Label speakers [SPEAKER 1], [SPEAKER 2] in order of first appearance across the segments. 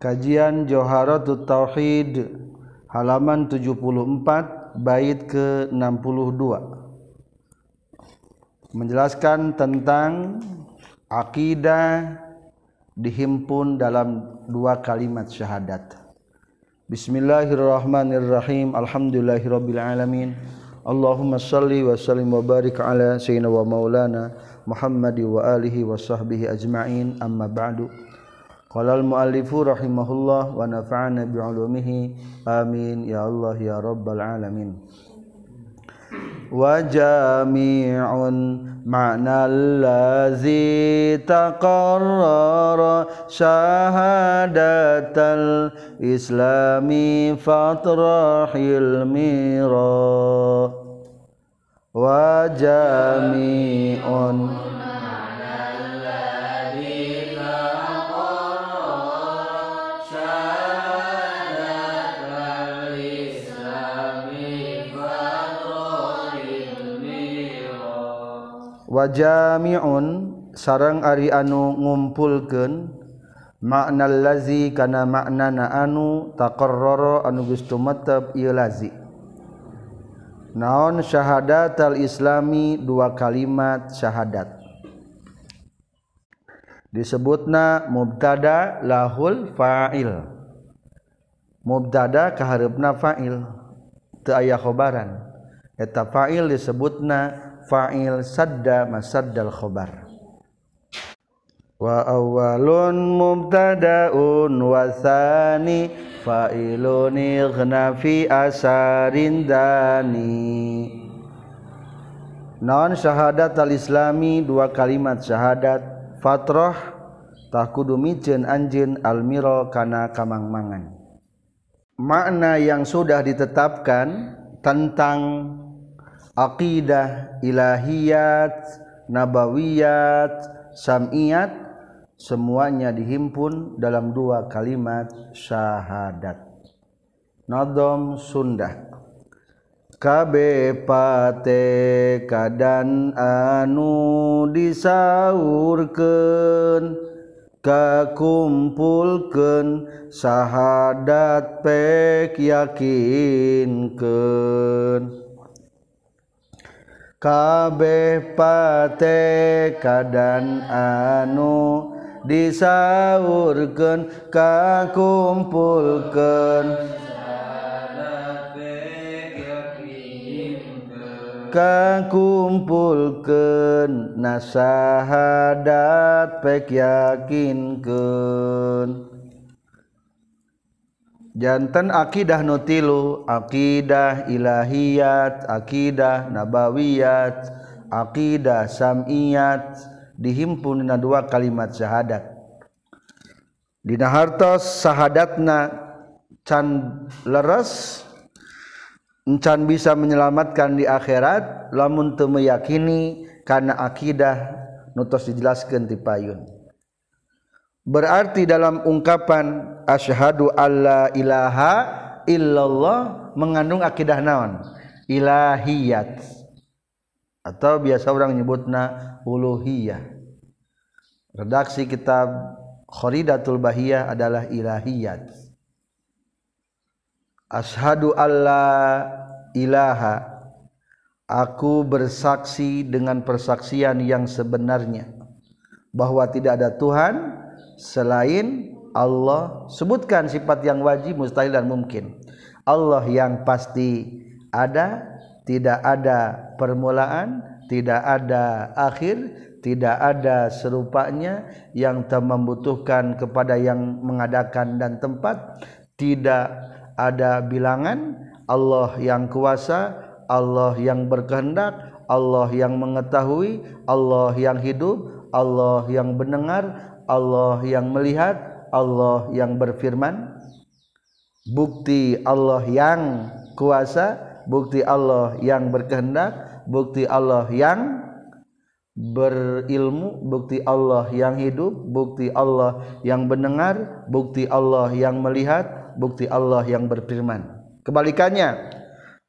[SPEAKER 1] Kajian Joharatul Tauhid halaman 74 bait ke-62 menjelaskan tentang akidah dihimpun dalam dua kalimat syahadat. Bismillahirrahmanirrahim. Alhamdulillahirabbil alamin. Allahumma salli wa sallim wa barik ala sayyidina wa maulana Muhammad wa alihi wa sahbihi ajma'in. Amma ba'du. Qala al-muallifu rahimahullah wa nafa'ana bi'ulumihi. Amin ya Allah ya rabbal alamin. Wa jami'un ma'na allazi taqarrara syahadatal islami fatrahil mira wa wajamiun sarang Ari anu ngumpulken makna lazi kana makna na anu takorroro anu geus tumetep ieu lazi. Naon syahadat al islami? Dua kalimat syahadat. Disebutna mubtada lahul fa'il. Mubtada kaharepna fa'il. Teu aya khobaran. Eta fa'il disebutna fa'il sadda masaddal khobar wa awalun mubtada'un wa thani fa'ilun ighna fi asarin dani. Non syahadat al-islami? Dua kalimat syahadat. Fatrah tak kudu miceun anjeun almiro kana kamangmangan. Makna yang sudah ditetapkan tentang aqidah ilahiyat nabawiyat samiyat semuanya dihimpun dalam dua kalimat syahadat. Nodom Sunda. KB kadan anu disaurkeun kakumpulkeun syahadat pek yakinkeun kabeh pate kadan anu disaurkeun kakumpulkeun. Kakumpulkeun nasahadat pek yakinkeun. Jantan akidah nutilu akidah ilahiyat akidah nabawiyat akidah samiyat dihimpun dina dua kalimat syahadat. Dina hartos syahadatna can leres can bisa menyelamatkan di akhirat lamun teu meyakini karena akidah nutos dijelaskeun ti payun berarti dalam ungkapan asyhadu alla ilaha illallah mengandung akidah naon? Ilahiyat. Atau biasa orang nyebutna uluhiyah. Redaksi kitab Kharidatul Bahiyah adalah ilahiyat. Asyhadu alla ilaha. Aku bersaksi dengan persaksian yang sebenarnya. Bahwa tidak ada Tuhan selain Allah sebutkan sifat yang wajib mustahil dan mungkin. Allah yang pasti ada tidak ada permulaan tidak ada akhir tidak ada serupanya yang membutuhkan kepada yang mengadakan dan tempat. Tidak ada bilangan Allah yang kuasa Allah yang berkehendak Allah yang mengetahui Allah yang hidup Allah yang mendengar Allah yang melihat Allah yang berfirman. Bukti Allah yang kuasa bukti Allah yang berkehendak bukti Allah yang berilmu bukti Allah yang hidup bukti Allah yang mendengar bukti Allah yang melihat bukti Allah yang berfirman. Kebalikannya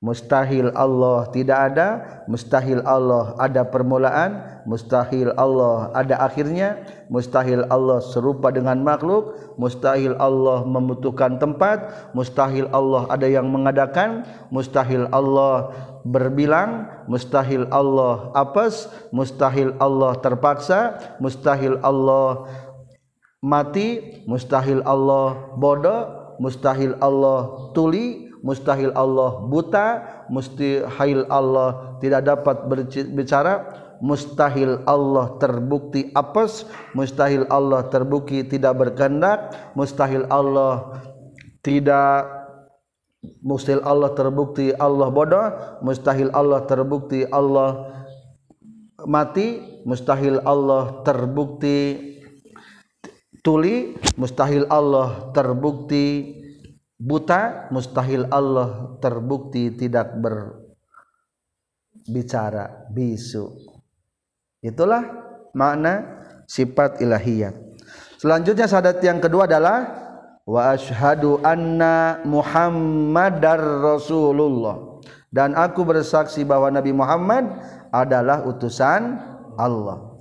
[SPEAKER 1] mustahil Allah tidak ada mustahil Allah ada permulaan mustahil Allah ada akhirnya mustahil Allah serupa dengan makhluk mustahil Allah membutuhkan tempat mustahil Allah ada yang mengadakan mustahil Allah berbilang mustahil Allah apes mustahil Allah terpaksa mustahil Allah mati mustahil Allah bodoh mustahil Allah tuli mustahil Allah buta mustahil Allah tidak dapat berbicara mustahil Allah terbukti apes mustahil Allah terbukti tidak berkehendak. Mustahil Allah tidak mustahil Allah terbukti Allah bodoh. Mustahil Allah terbukti Allah mati. Mustahil Allah terbukti tuli. Mustahil Allah terbukti buta mustahil Allah terbukti tidak berbicara bisu. Itulah makna sifat ilahiyat. Selanjutnya syahadat yang kedua adalah wa asyhadu anna muhammadar rasulullah. Dan aku bersaksi bahwa Nabi Muhammad adalah utusan Allah.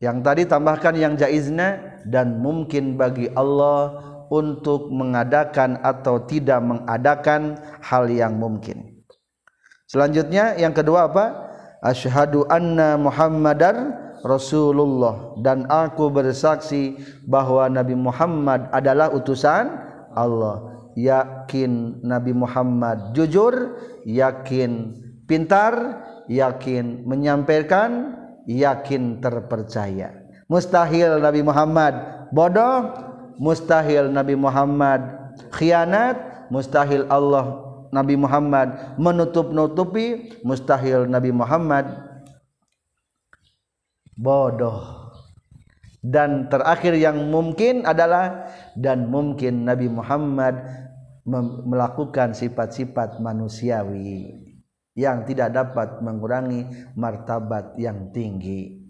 [SPEAKER 1] Yang tadi tambahkan yang jaizna dan mungkin bagi Allah untuk mengadakan atau tidak mengadakan hal yang mungkin. Selanjutnya yang kedua apa? Asyhadu anna Muhammadar Rasulullah dan aku bersaksi bahwa Nabi Muhammad adalah utusan Allah. Yakin Nabi Muhammad jujur, yakin pintar, yakin menyampaikan, yakin terpercaya. Mustahil Nabi Muhammad bodoh, mustahil Nabi Muhammad. Khianat mustahil Allah Nabi Muhammad. Menutup-nutupi mustahil Nabi Muhammad. Bodoh. Dan terakhir yang mungkin adalah dan mungkin Nabi Muhammad melakukan sifat-sifat manusiawi yang tidak dapat mengurangi martabat yang tinggi.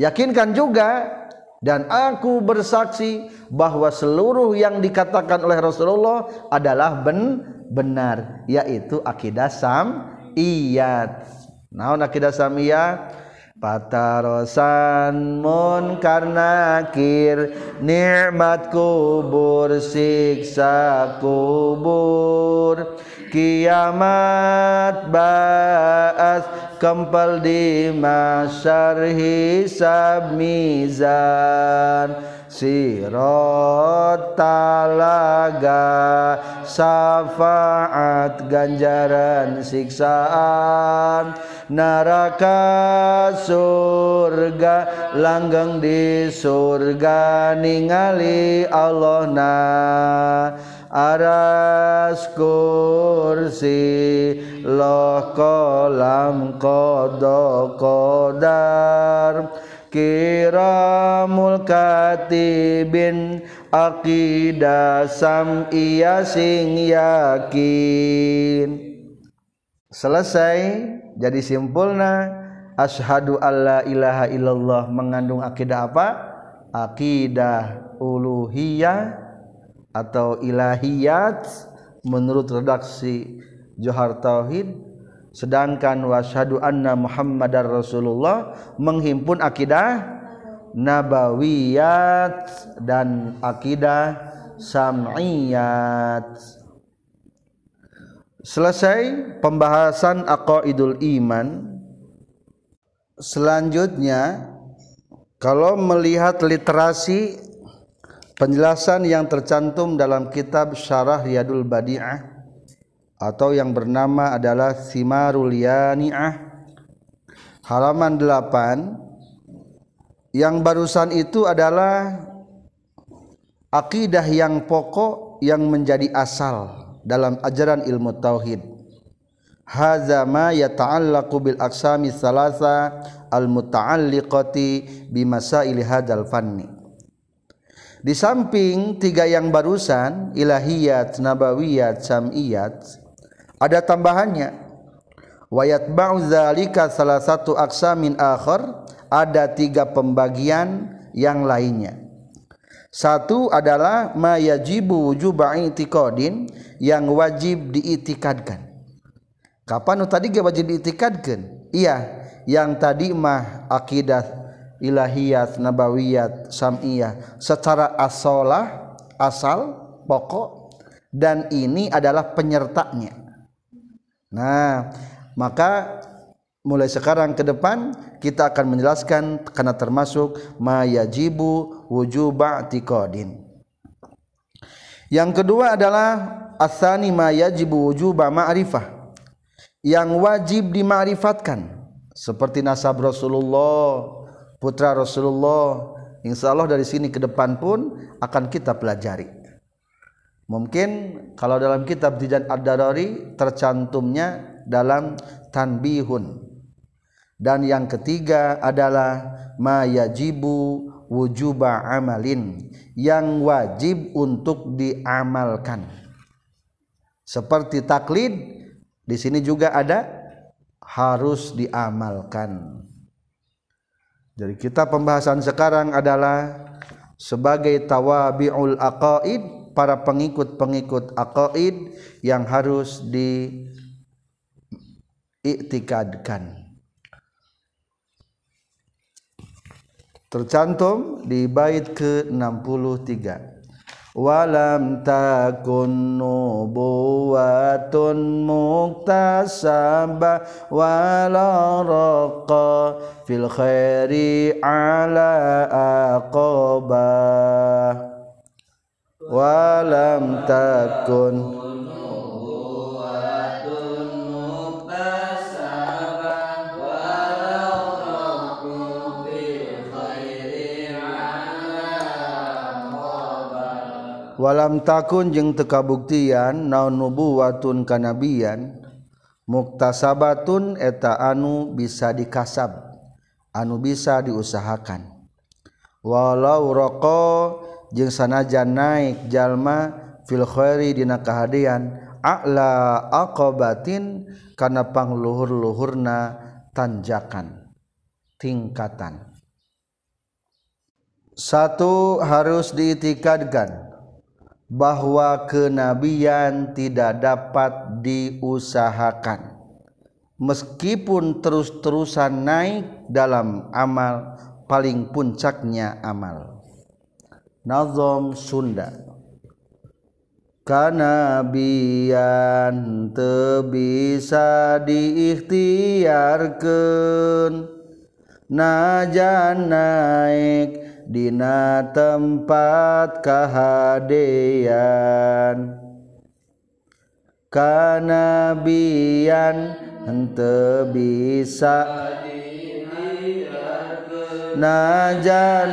[SPEAKER 1] Yakinkan juga dan aku bersaksi bahwa seluruh yang dikatakan oleh Rasulullah adalah ben benar yaitu akidah samiyat. Naon akidah samiyat? Patarosan munkar nakir nikmat kubur siksa kubur kiamat baas kempal di masyar hisab mizan. Sirot talaga syafaat ganjaran siksaan. Neraka surga langgeng di surga ningali Allah na aras kursi loh kolam kodo kodar kiramul katibin akidah sam iya sing yakin. Selesai jadi simpulna ashadu alla ilaha illallah. Mengandung akidah apa? Akidah uluhiyah atau ilahiyat menurut redaksi Johar Tauhid sedangkan wasyhadu anna Muhammadar Rasulullah menghimpun akidah nabawiyat dan akidah sam'iyat. Selesai pembahasan aqaidul iman. Selanjutnya kalau melihat literasi Penjelasan yang tercantum dalam kitab Syarah Riyadul Badi'ah atau yang bernama adalah Simarul Yani'ah halaman 8 yang barusan itu adalah akidah yang pokok yang menjadi asal dalam ajaran ilmu tauhid. Hadza ma yata'allaqu bil aqsami salasa al muta'alliqati bi masail hadzal fanni. Di samping tiga yang barusan ilahiyat, nabawiyat, samiyat ada tambahannya. Wayat ba'dzalika salah satu aksamin akhar ada tiga pembagian yang lainnya. satu adalah mayajibu wujuba'itikadin yang wajib diitikadkan kapan tadi ge wajib diitikadkan iya yang tadi mah akidah ilahiyat nabawiyat samiyah. Secara asalah asal pokok dan ini adalah penyertanya. Nah maka mulai sekarang ke depan kita akan menjelaskan karena termasuk mayajibu wujuba i'tiqadin. Yang kedua adalah asani mayajibu wujuba ma'rifah. Yang wajib dimakrifatkan seperti nasab Rasulullah putra Rasulullah insya Allah dari sini ke depan pun akan kita pelajari. Mungkin kalau dalam kitab Dijan Ad-Darari tercantumnya dalam tanbihun. Dan yang ketiga adalah mayajibu wujuba amalin yang wajib untuk diamalkan. Seperti taklid di sini juga ada harus diamalkan jadi kita pembahasan sekarang adalah sebagai tawabi'ul aqaid para pengikut-pengikut aqaid yang harus diiktikadkan. Tercantum di bait ke-63. Walam takun nubuwatun muktasabah wala raqa fil khairi ala aqabah walam takun walam takun jeung tekabuktian naon nubuwatun kanabian? Muktasabatun eta anu bisa dikasab anu bisa diusahakan. Walau roko jeung sanajan naik jalma fil khairi dina kahadean a'la aqabatin kana pangluhur-luhurna tanjakan tingkatan. Satu harus diitikadkan. Bahwa kenabian tidak dapat diusahakan. Meskipun terus-terusan naik dalam amal paling puncaknya amal. Nazom Sunda. Kanabian te bisa diikhtiarkan. Najan naik Dina tempat kehadean Kanabian hente bisa. Najan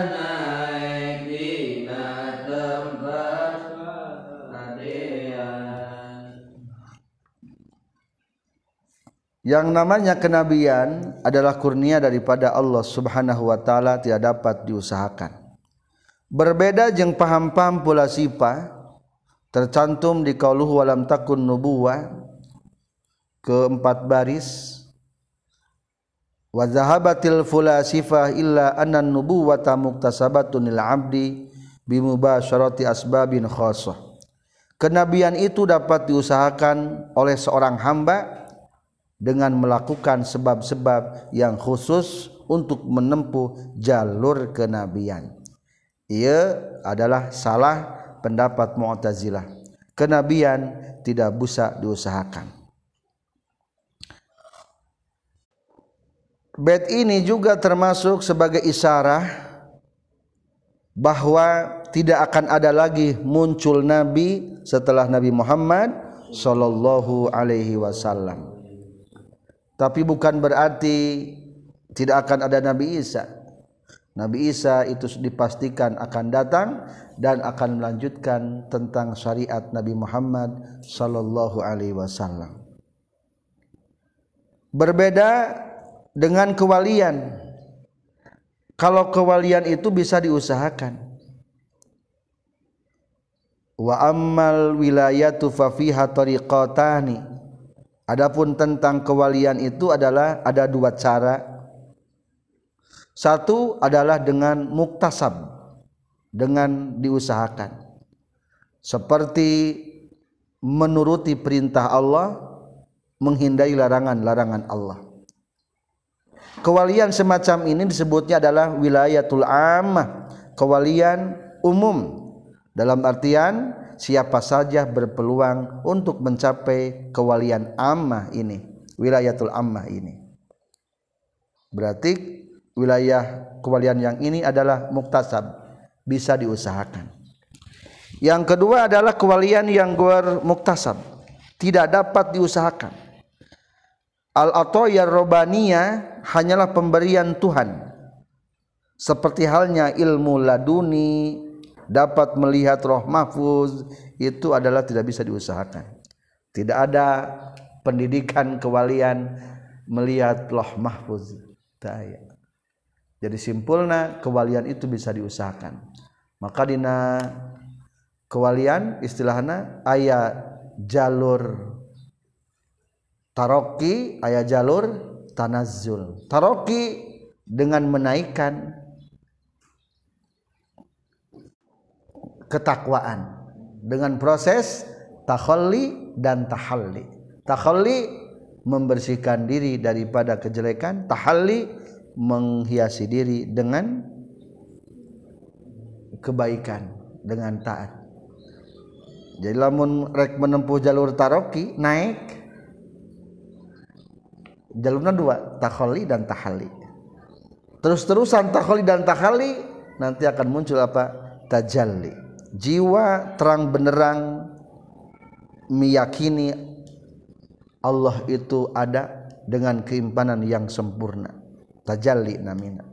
[SPEAKER 1] yang namanya kenabian adalah kurnia daripada Allah Subhanahu wa taala tidak dapat diusahakan. Berbeda jeung paham-paham pula sipa tercantum di qauluhu walam takun nubuwah keempat baris wa zahabatil fulasifah illa anna nubuwata muktasabatun lil abdi asbabin khassah. Kenabian itu dapat diusahakan oleh seorang hamba dengan melakukan sebab-sebab yang khusus untuk menempuh jalur kenabian. Ia adalah salah pendapat Mu'tazilah. Kenabian tidak bisa diusahakan. Bait ini juga termasuk sebagai isyarah bahwa tidak akan ada lagi muncul nabi setelah Nabi Muhammad sallallahu alaihi wasallam tapi bukan berarti tidak akan ada Nabi Isa. Nabi Isa itu dipastikan akan datang dan akan melanjutkan tentang syariat Nabi Muhammad sallallahu alaihi wasallam. Berbeda dengan kewalian. Kalau kewalian itu bisa diusahakan. Wa ammal wilayatu fa fiha tariqatani Adapun tentang kewalian itu adalah ada dua cara. Satu adalah dengan muktasab. dengan diusahakan seperti menuruti perintah Allah menghindari larangan-larangan Allah kewalian semacam ini disebutnya adalah wilayatul ammah kewalian umum dalam artian siapa saja berpeluang untuk mencapai kewalian ammah ini wilayatul ammah ini. Berarti wilayah kewalian yang ini adalah muktasab bisa diusahakan. Yang kedua adalah kewalian yang gur muktasab tidak dapat diusahakan. Al atoyar robaniyah hanyalah pemberian Tuhan. Seperti halnya ilmu laduni dapat melihat roh mahfuz itu adalah tidak bisa diusahakan. Tidak ada pendidikan kewalian melihat roh mahfuz. Jadi simpulna kewalian itu bisa diusahakan. Maka dina kewalian istilahnya ayat jalur taroki ayat jalur tanazul taroki dengan menaikkan ketakwaan dengan proses takhalli dan tahalli. Takhalli membersihkan diri daripada kejelekan, tahalli menghiasi diri dengan kebaikan, dengan taat. Jadi lamun rek menempuh jalur taroki naik jalurnya dua takhalli dan tahalli. Terus-terusan takhalli dan tahalli nanti akan muncul apa? Tajalli jiwa terang benerang meyakini Allah itu ada dengan keimpanan yang sempurna. Tajalli namina.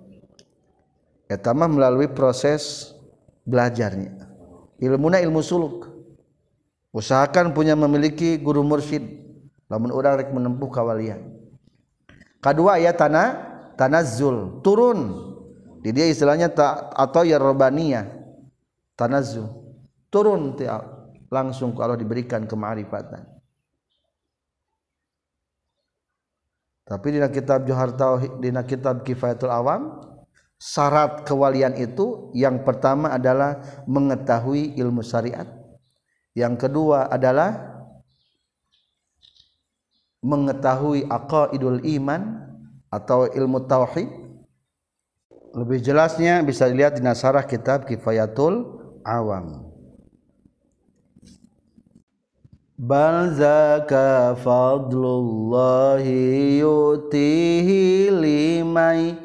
[SPEAKER 1] Etama melalui proses belajarnya. Ilmuna ilmu suluk. Usahakan punya memiliki guru mursyid. Lamun orang rek menempuh kawalian. Kedua ya tanah tanazzul turun. Di dia istilahnya ta, atau ya robaniyah tanazzul turun langsung kalau diberikan kemarifatan tapi di kitab Johar Tauhid di kitab Kifayatul Awam syarat kewalian itu yang pertama adalah mengetahui ilmu syariat. Yang kedua adalah mengetahui aqaidul iman atau ilmu tauhid. Lebih jelasnya bisa dilihat di nasarah kitab Kifayatul awam bal zaka fadlullahi yutihi limai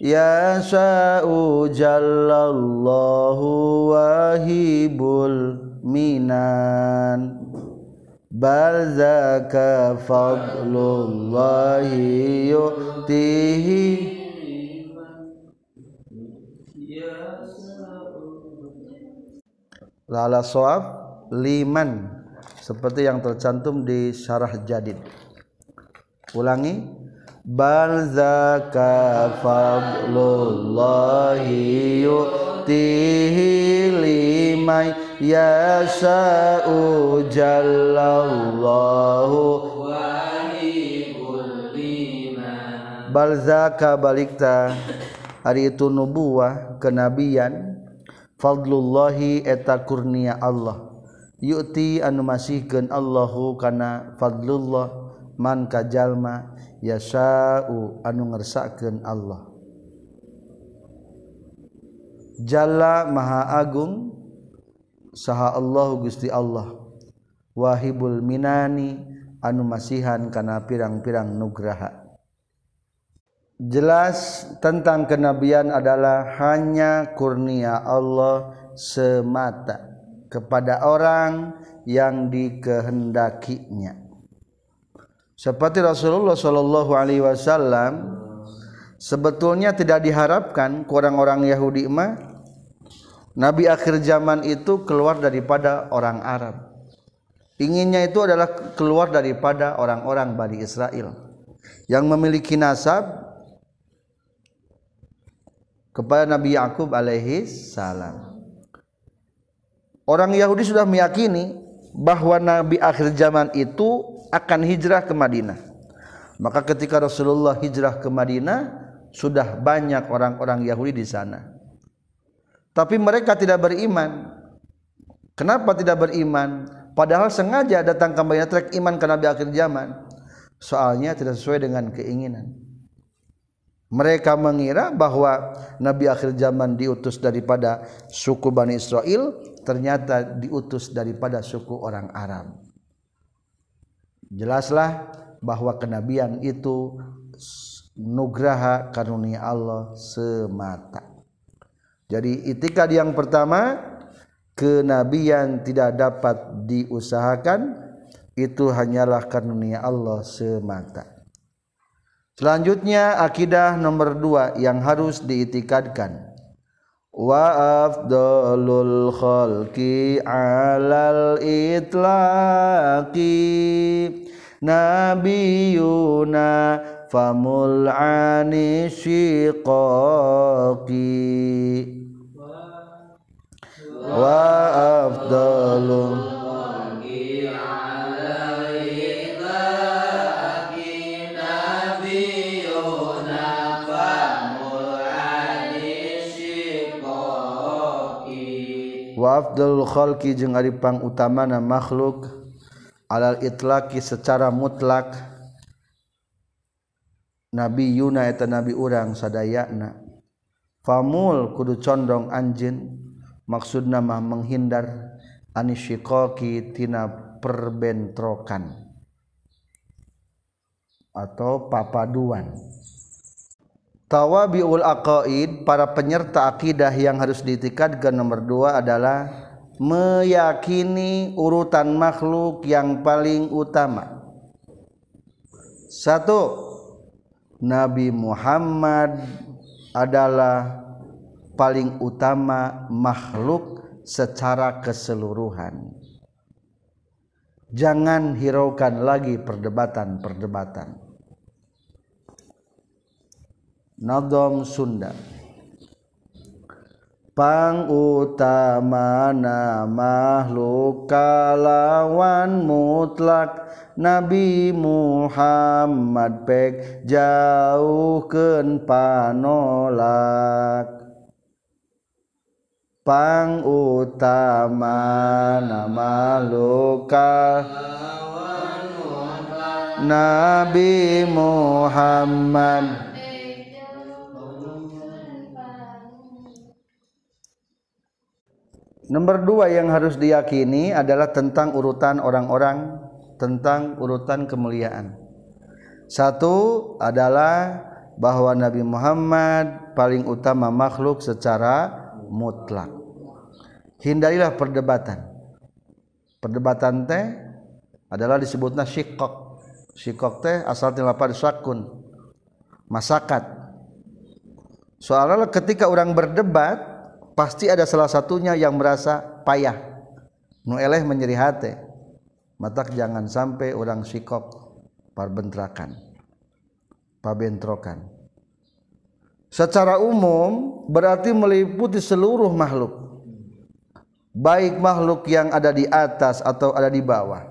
[SPEAKER 1] yasha'u jallallahu wahibul minan bal zaka fadlullahi yutihi lala soab liman seperti yang tercantum di syarah jadid. Ulangi. Bal zaka fadlullahi yu'tihi liman yasha'u jallallahu bal zaka balikta. Hari itu nubuah kenabian fadlullahi eta kurnia Allah. Yuti anu masihkeun Allahu kana fadlullah man kajalma yasau anu ngersakeun Allah. Jalla Maha Agung saha Allahu Gusti Allah. Wahibul minani anu masihan kana pirang-pirang nugraha. Jelas tentang kenabian adalah hanya kurnia Allah semata kepada orang yang dikehendakinya. Seperti Rasulullah Shallallahu Alaihi Wasallam sebetulnya tidak diharapkan orang-orang Yahudi mah Nabi akhir zaman itu keluar daripada orang Arab. Inginnya itu adalah keluar daripada orang-orang Bani Israel yang memiliki nasab kepada Nabi Yakub alaihi salam. Orang Yahudi sudah meyakini bahwa Nabi akhir zaman itu akan hijrah ke Madinah. Maka ketika Rasulullah hijrah ke Madinah, sudah banyak orang-orang Yahudi di sana. tapi mereka tidak beriman kenapa tidak beriman padahal sengaja datang kembali trek iman ke Nabi akhir zaman soalnya tidak sesuai dengan keinginan mereka mengira bahwa Nabi akhir zaman diutus daripada suku Bani Israel ternyata diutus daripada suku orang Arab. Jelaslah bahwa kenabian itu nugraha karunia Allah semata. Jadi itikad yang pertama kenabian tidak dapat diusahakan itu hanyalah karunia Allah semata selanjutnya akidah nomor dua yang harus diitikadkan. Wa afdalul khalqi alal itlaqi. Nabiyuna famul ani shiqaqi. Wa afdalul wafdul khalqi jeung ari pangutamana makhluk alal itlaqi secara mutlak nabi yuna eta nabi urang sadayana famul kudu condong anjin maksudna mah menghindar anisyikoki tina perbentrokan atau papaduan tawabiul aqaid para penyerta akidah yang harus diitikadkan nomor dua adalah meyakini urutan makhluk yang paling utama. Satu Nabi Muhammad adalah paling utama makhluk secara keseluruhan. Jangan hiraukan lagi perdebatan-perdebatan Nadom Sunda. Pang utamana makhluk kalawan mutlak. Nabi Muhammad pek jauhkeun panolak. Pang utamana makhluk Nabi Muhammad Nomor dua yang harus diyakini adalah tentang urutan orang-orang tentang urutan kemuliaan. Satu adalah bahwa Nabi Muhammad paling utama makhluk secara mutlak. Hindarilah perdebatan. Perdebatan teh adalah disebutnya syikok. Syikok teh asal tilapar sakun. Masakat. Soalnya ketika orang berdebat pasti ada salah satunya yang merasa payah. Nu eleh menyeri hati matak jangan sampai orang sikok parbentrakan pabentrokan. Secara umum berarti meliputi seluruh makhluk. Baik makhluk yang ada di atas atau ada di bawah.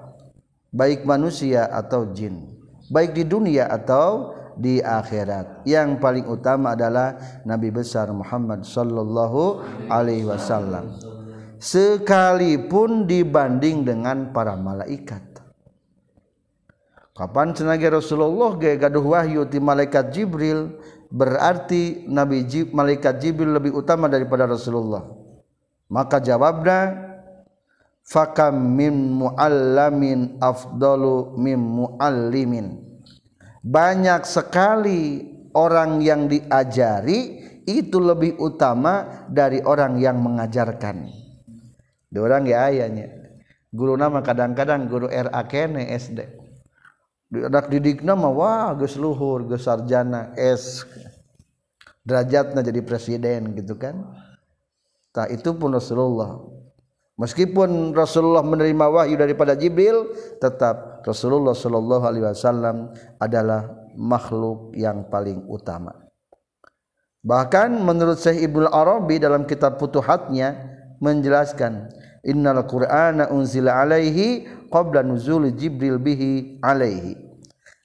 [SPEAKER 1] Baik manusia atau jin. Baik di dunia atau di akhirat. Yang paling utama adalah Nabi besar Muhammad sallallahu alaihi wasallam. Sekalipun dibanding dengan para malaikat. Kapan cenah Rasulullah ge gaduh wahyu ti malaikat Jibril berarti Nabi Jib, malaikat Jibril lebih utama daripada Rasulullah. Maka jawabnya fakam min muallamin afdalu min muallimin banyak sekali orang yang diajari itu lebih utama dari orang yang mengajarkan. Di orang ya ayahnya. Guru nama kadang-kadang guru RA kene SD. Anak didik nama wah gus luhur, gus sarjana, S. Derajatnya jadi presiden gitu kan. Tak itu pun Rasulullah. Meskipun Rasulullah menerima wahyu daripada Jibril, tetap Rasulullah Shallallahu Alaihi Wasallam adalah makhluk yang paling utama. Bahkan menurut Syekh Ibnu Arabi dalam kitab Futuhatnya menjelaskan Innal Qur'ana unzila alaihi qabla nuzul Jibril bihi alaihi.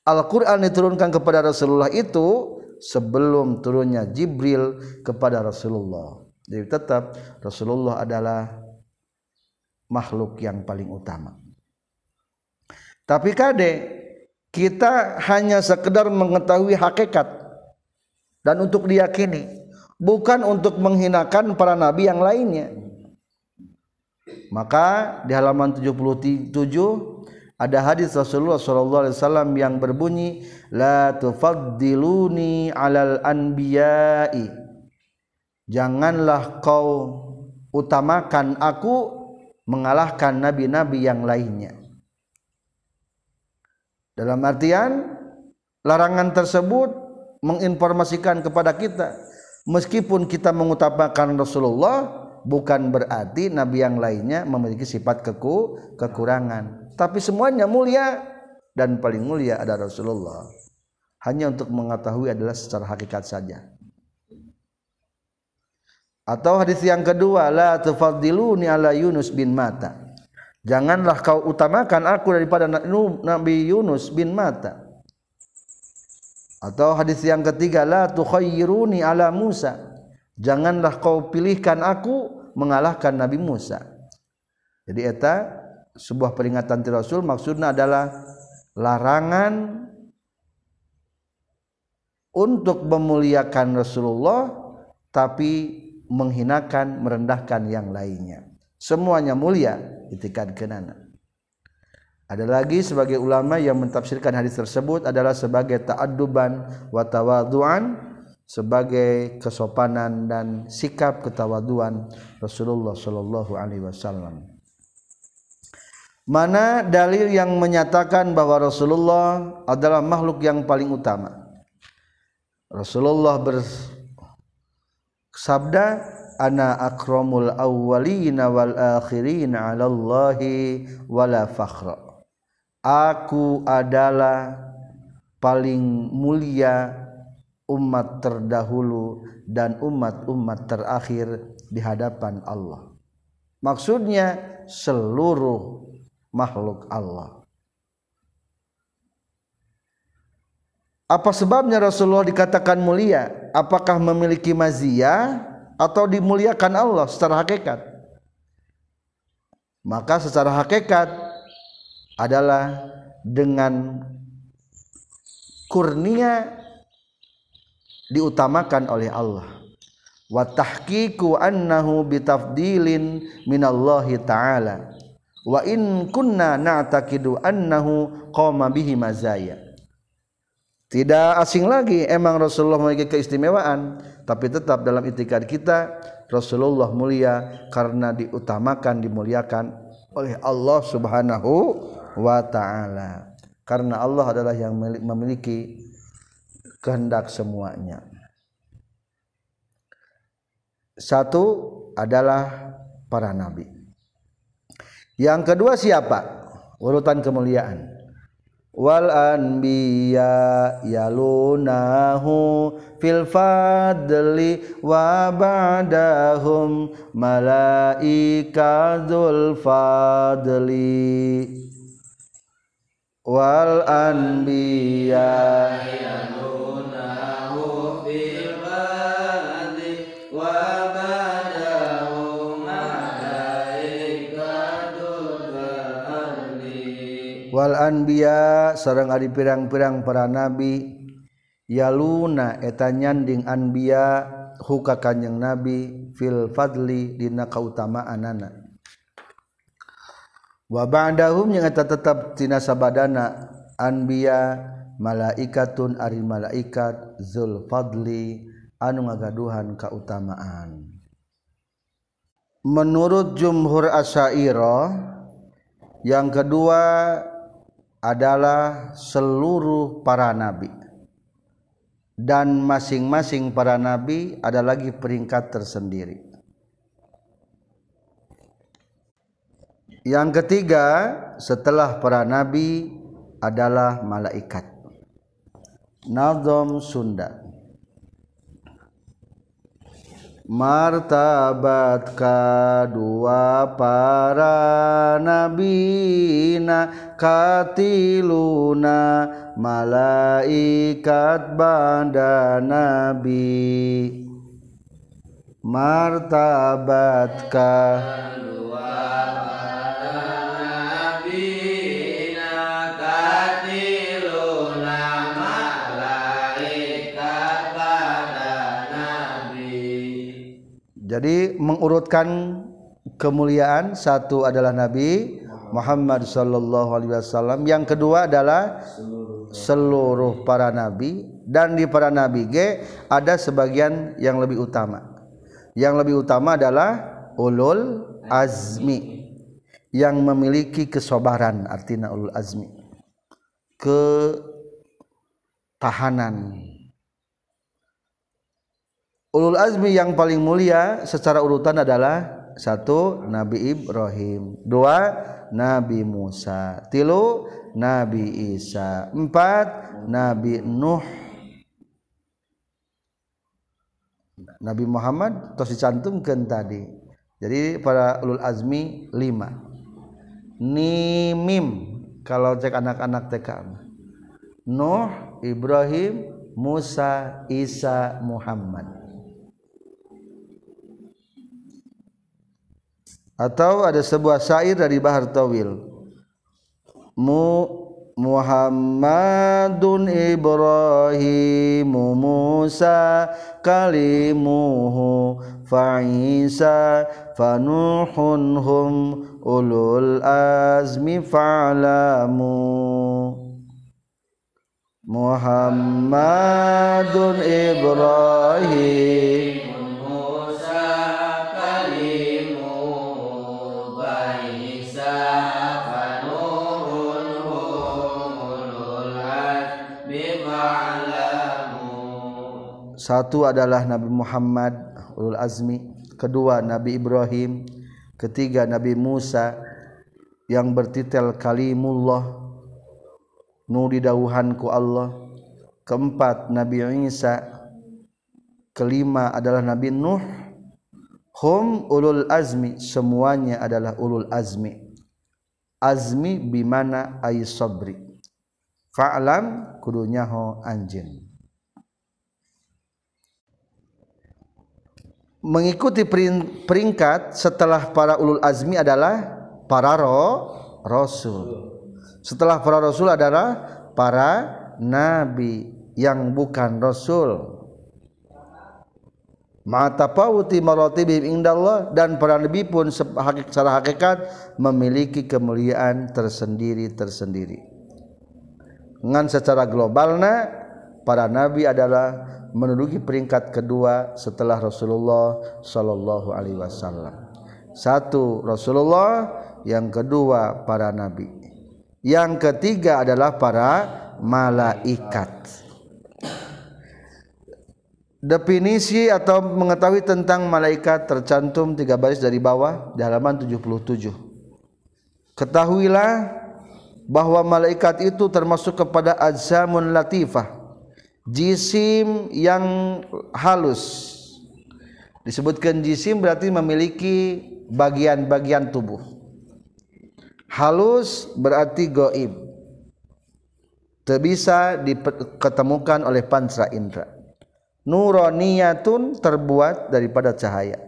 [SPEAKER 1] Al-Qur'an diturunkan kepada Rasulullah itu sebelum turunnya Jibril kepada Rasulullah. jadi tetap Rasulullah adalah makhluk yang paling utama. Tapi kade kita hanya sekedar mengetahui hakikat dan untuk diyakini bukan untuk menghinakan para nabi yang lainnya. Maka di halaman 77 ada hadis Rasulullah sallallahu alaihi wasallam yang berbunyi la tufaddiluni alal anbiya'i. Janganlah kau utamakan aku mengalahkan nabi-nabi yang lainnya. Dalam artian larangan tersebut menginformasikan kepada kita meskipun kita mengutamakan Rasulullah bukan berarti nabi yang lainnya memiliki sifat keku kekurangan. Tapi semuanya mulia dan paling mulia ada Rasulullah. Hanya untuk mengetahui adalah secara hakikat saja atau hadis yang kedua la tufaddiluni ala Yunus bin Mata. Janganlah kau utamakan aku daripada Nabi Yunus bin Mata. Atau hadis yang ketiga la tukhayyiruni ala Musa. Janganlah kau pilihkan aku mengalahkan Nabi Musa. Jadi eta sebuah peringatan ti Rasul maksudnya adalah larangan untuk memuliakan Rasulullah tapi menghinakan merendahkan yang lainnya semuanya mulia itikat kenana ada lagi sebagai ulama yang mentafsirkan hadis tersebut adalah sebagai ta'adduban wa tawadhu'an sebagai kesopanan dan sikap ketawaduan Rasulullah Shallallahu Alaihi Wasallam. Mana dalil yang menyatakan bahwa Rasulullah adalah makhluk yang paling utama? Rasulullah bersabda, "Ana akramul awwalina wal akhirina 'ala Allahi wala fakhra." Aku adalah paling mulia umat terdahulu dan umat-umat terakhir di hadapan Allah. Maksudnya seluruh makhluk Allah. Apa sebabnya Rasulullah dikatakan mulia? Apakah memiliki mazia atau dimuliakan Allah secara hakikat? Maka secara hakikat adalah dengan kurnia diutamakan oleh Allah wa tahqiqu annahu bitafdilin minallahi ta'ala wa in kunna na'taqidu annahu qama bihi mazaya tidak asing lagi emang Rasulullah memiliki keistimewaan tapi tetap dalam itikad kita Rasulullah mulia karena diutamakan dimuliakan oleh Allah Subhanahu wa taala karena Allah adalah yang memiliki kehendak semuanya. Satu adalah para nabi. Yang kedua siapa? Urutan kemuliaan. Wal anbiya yalunahu fil fadli wa ba'dahum malaikatul fadli wal anbiya yalunahu wal anbiya sareng Ari pirang-pirang para nabi. Ya Luna eta nyanding anbiya huka kanyang nabi fil Fadli dina kautamaan anak wabandahum yang eta tetap tina sabadana anbiya malaikatun ari malaikat zul fadli anu ngagaduhan kautamaan. Menurut jumhur asyairah yang kedua adalah seluruh para nabi dan masing-masing para nabi ada lagi peringkat tersendiri. Yang ketiga setelah para nabi adalah malaikat. Nazom Sunda martabat kedua para nabina katiluna malaikat banda nabi. Martabat kadua Jadi mengurutkan kemuliaan satu adalah Nabi Muhammad sallallahu alaihi wasallam, yang kedua adalah seluruh para nabi dan di para nabi G ada sebagian yang lebih utama. Yang lebih utama adalah ulul azmi yang memiliki kesobaran artinya ulul azmi. Ketahanan Ulul azmi yang paling mulia secara urutan adalah satu Nabi Ibrahim, dua Nabi Musa, tilu Nabi Isa, empat Nabi Nuh, Nabi Muhammad tos dicantumkan tadi. Jadi para ulul azmi lima. Nimim kalau cek anak-anak TK. Nuh, Ibrahim, Musa, Isa, Muhammad. Atau ada sebuah syair dari Bahar Tawil. Mu Muhammadun Ibrahim Musa kalimuhu fa'isa fanuhun hum ulul azmi fa'lamu. Muhammadun Ibrahim Satu adalah Nabi Muhammad ulul azmi, kedua Nabi Ibrahim, ketiga Nabi Musa yang bertitel kalimullah nu didauhan ku Allah. Keempat Nabi Isa, kelima adalah Nabi Nuh. Hum ulul azmi, semuanya adalah ulul azmi. Azmi bimana ay sabri. Fa'lam kudunya ho anjin. Mengikuti peringkat setelah para ulul azmi adalah para roh rasul. Setelah para rasul adalah para nabi yang bukan rasul. Ma'tafawuti maratibihim indallah dan para nabi pun secara hakikat memiliki kemuliaan tersendiri-tersendiri. Dengan secara globalnya para nabi adalah menduduki peringkat kedua setelah Rasulullah Shallallahu Alaihi Wasallam. Satu Rasulullah, yang kedua para nabi, yang ketiga adalah para malaikat. Definisi atau mengetahui tentang malaikat tercantum tiga baris dari bawah di halaman 77. Ketahuilah bahwa malaikat itu termasuk kepada azamun latifah jisim yang halus. Disebutkan jisim berarti memiliki bagian-bagian tubuh. Halus berarti goib. Tak bisa diketemukan oleh panca indra nuroniyatun terbuat daripada cahaya.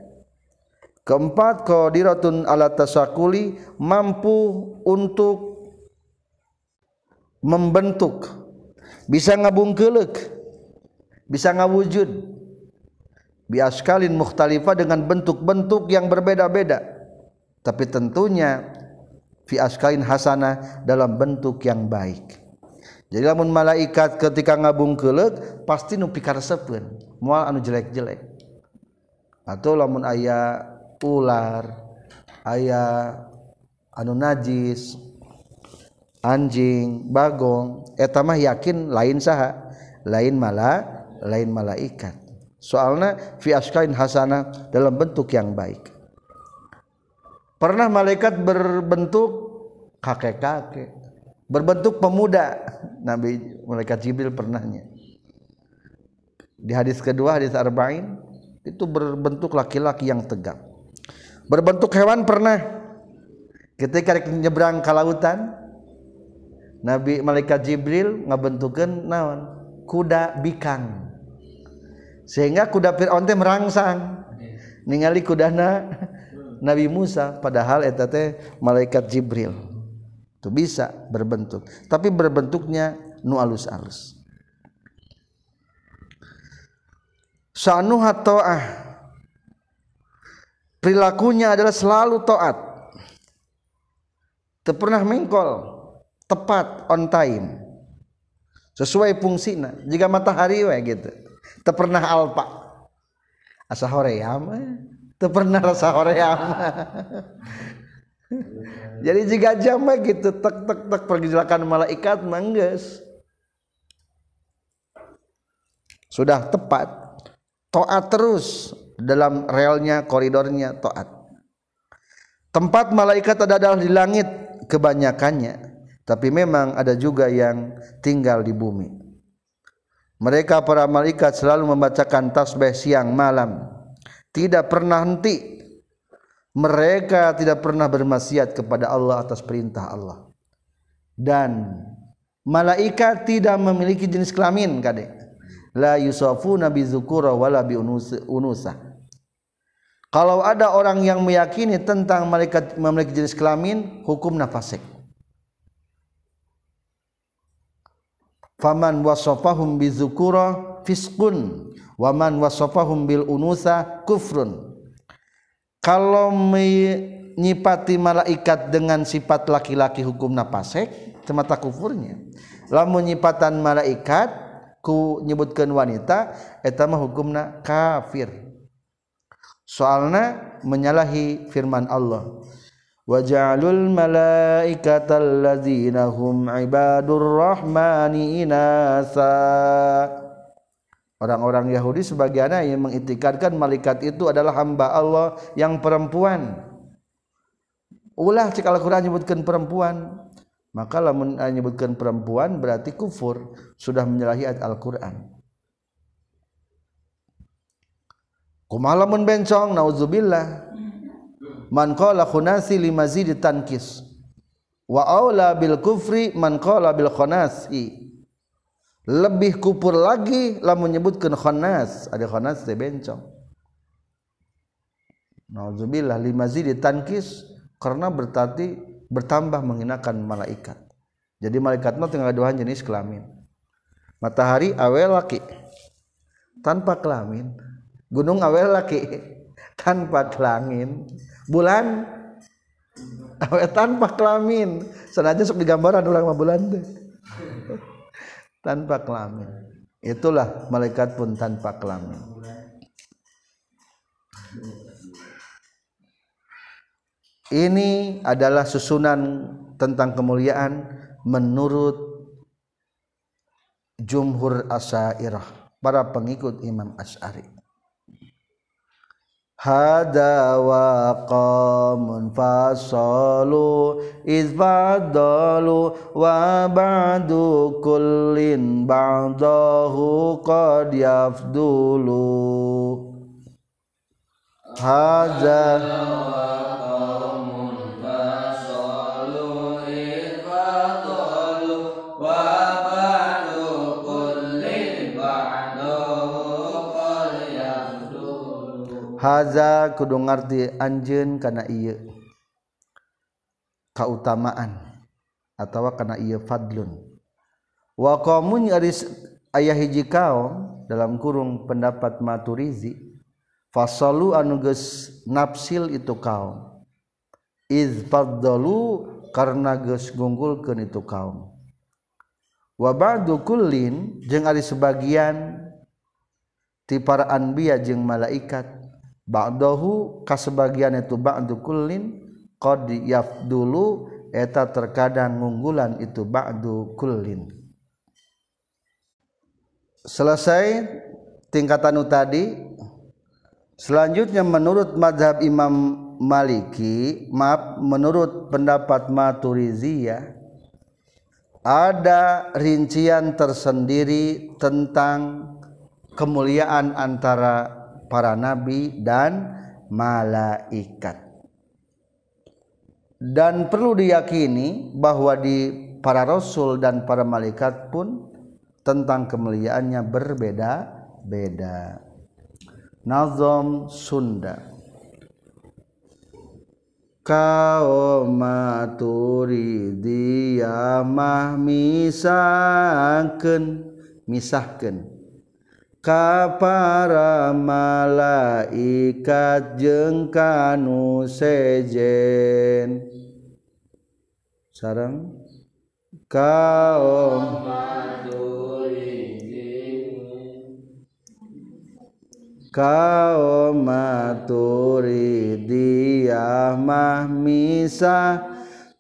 [SPEAKER 1] Keempat qadiratun ala tasakuli mampu untuk membentuk bisa ngabungkelek bisa ngawujud. Biaskalin mukhtalifah dengan bentuk-bentuk yang berbeda-beda. Tapi tentunya fi askalin hasanah dalam bentuk yang baik. Jadi lamun malaikat ketika ngabungkelek pasti nu pikaresepeun moal anu jelek-jelek. Atau lamun aya ular aya anu najis anjing bagong etamah yakin lain saha lain mala lain malaikat. Soalnya fi askain hasanah dalam bentuk yang baik. Pernah malaikat berbentuk kakek-kakek berbentuk pemuda. Nabi malaikat Jibril pernahnya. Di hadis kedua hadis arba'in itu berbentuk laki-laki yang tegap berbentuk hewan pernah. Ketika nyebrang ke lautan Nabi malaikat Jibril ngabentukeun naon? Kuda bikang. Sehingga kuda Fir'aun teh merangsang. Ningali kudana Nabi Musa padahal eta teh malaikat Jibril. Itu bisa berbentuk. Tapi berbentuknya nu alus-alus. Sanuha ta'ah. Perilakunya adalah selalu taat. Teu pernah mengkol tepat on time. Sesuai fungsina jika matahari we gitu. Teu pernah alpa. Asa hoream teu pernah rasa jadi jika jam gitu tek tek tek pergerakan malaikat mangges. Sudah tepat. Toat terus dalam relnya koridornya toat. Tempat malaikat ada adalah di langit kebanyakannya tapi memang ada juga yang tinggal di bumi. Mereka para malaikat selalu membacakan tasbih siang malam. Tidak pernah henti. Mereka tidak pernah bermaksiat kepada Allah atas perintah Allah. Dan malaikat tidak memiliki jenis kelamin kadek la yusafuna bi dzukura wala bi unusa kalau ada orang yang meyakini tentang malaikat memiliki jenis kelamin hukum nafasik faman wasafahum bizukura fiskun waman wasafahum bil unusa kufrun. Kalau menyipati malaikat dengan sifat laki-laki hukum napasek semata kufurnya. Lamun nyipatan malaikat ku nyebutkan wanita eta mah hukumna kafir. Soalna menyalahi firman Allah Waja'alul malaikatal ladzina hum ibadur rahmani inasa Orang-orang Yahudi sebagiannya yang mengitikadkan malaikat itu adalah hamba Allah yang perempuan. Ulah cik Al-Quran menyebutkan perempuan. Maka lamun menyebutkan perempuan berarti kufur. Sudah menyalahi Al-Quran. Kumalamun bencong, nauzubillah man qala khunasi limazid tankis. Wa aula bil kufri man qala bil khunasi. Lebih kupur lagi lamun menyebutkan khanas ada khanas teh bencong. Nauzubillah limazid tankis karena berarti bertambah menghinakan malaikat. Jadi malaikat mah tinggal dua jenis kelamin. Matahari awel laki. Tanpa kelamin. Gunung awel laki. Tanpa kelamin bulan. Tanpa kelamin. Senajan sok digambaran orang mah bulan teh. Tanpa kelamin. Itulah malaikat pun tanpa kelamin. Ini adalah susunan tentang kemuliaan menurut jumhur asyairah para pengikut Imam Asy'ari hada wa qamun fasalu izfadalu wa ba'du kullin ba'dahu qad yafdulu hada Haza kudu ngarti anjeun kana ieu kautamaan atawa kana ieu fadlun. Wa qaumun aris ayah hiji kaum dalam kurung pendapat maturizi fasalu anu geus nafsil itu kaum. Iz faddalu karena geus ngunggulkeun itu kaum. Wa ba'du kullin jeung ari sebagian ti para anbiya jeung malaikat ba'dahu kasebagian itu ba'du kullin qad yafdulu eta terkadang ngunggulan itu ba'du kullin. Selesai tingkatan tadi. Selanjutnya menurut madhab Imam Maliki maaf menurut pendapat Maturiziyah ada rincian tersendiri tentang kemuliaan antara para nabi dan malaikat. Dan perlu diyakini bahwa di para rasul dan para malaikat pun tentang kemuliaannya berbeda-beda. Nazom Sunda. Kaum maturi diamah misahkeun misahkeun ka para malaikat jeung kanu sejen. Sarang. Kaum. Kaum maturi dia mah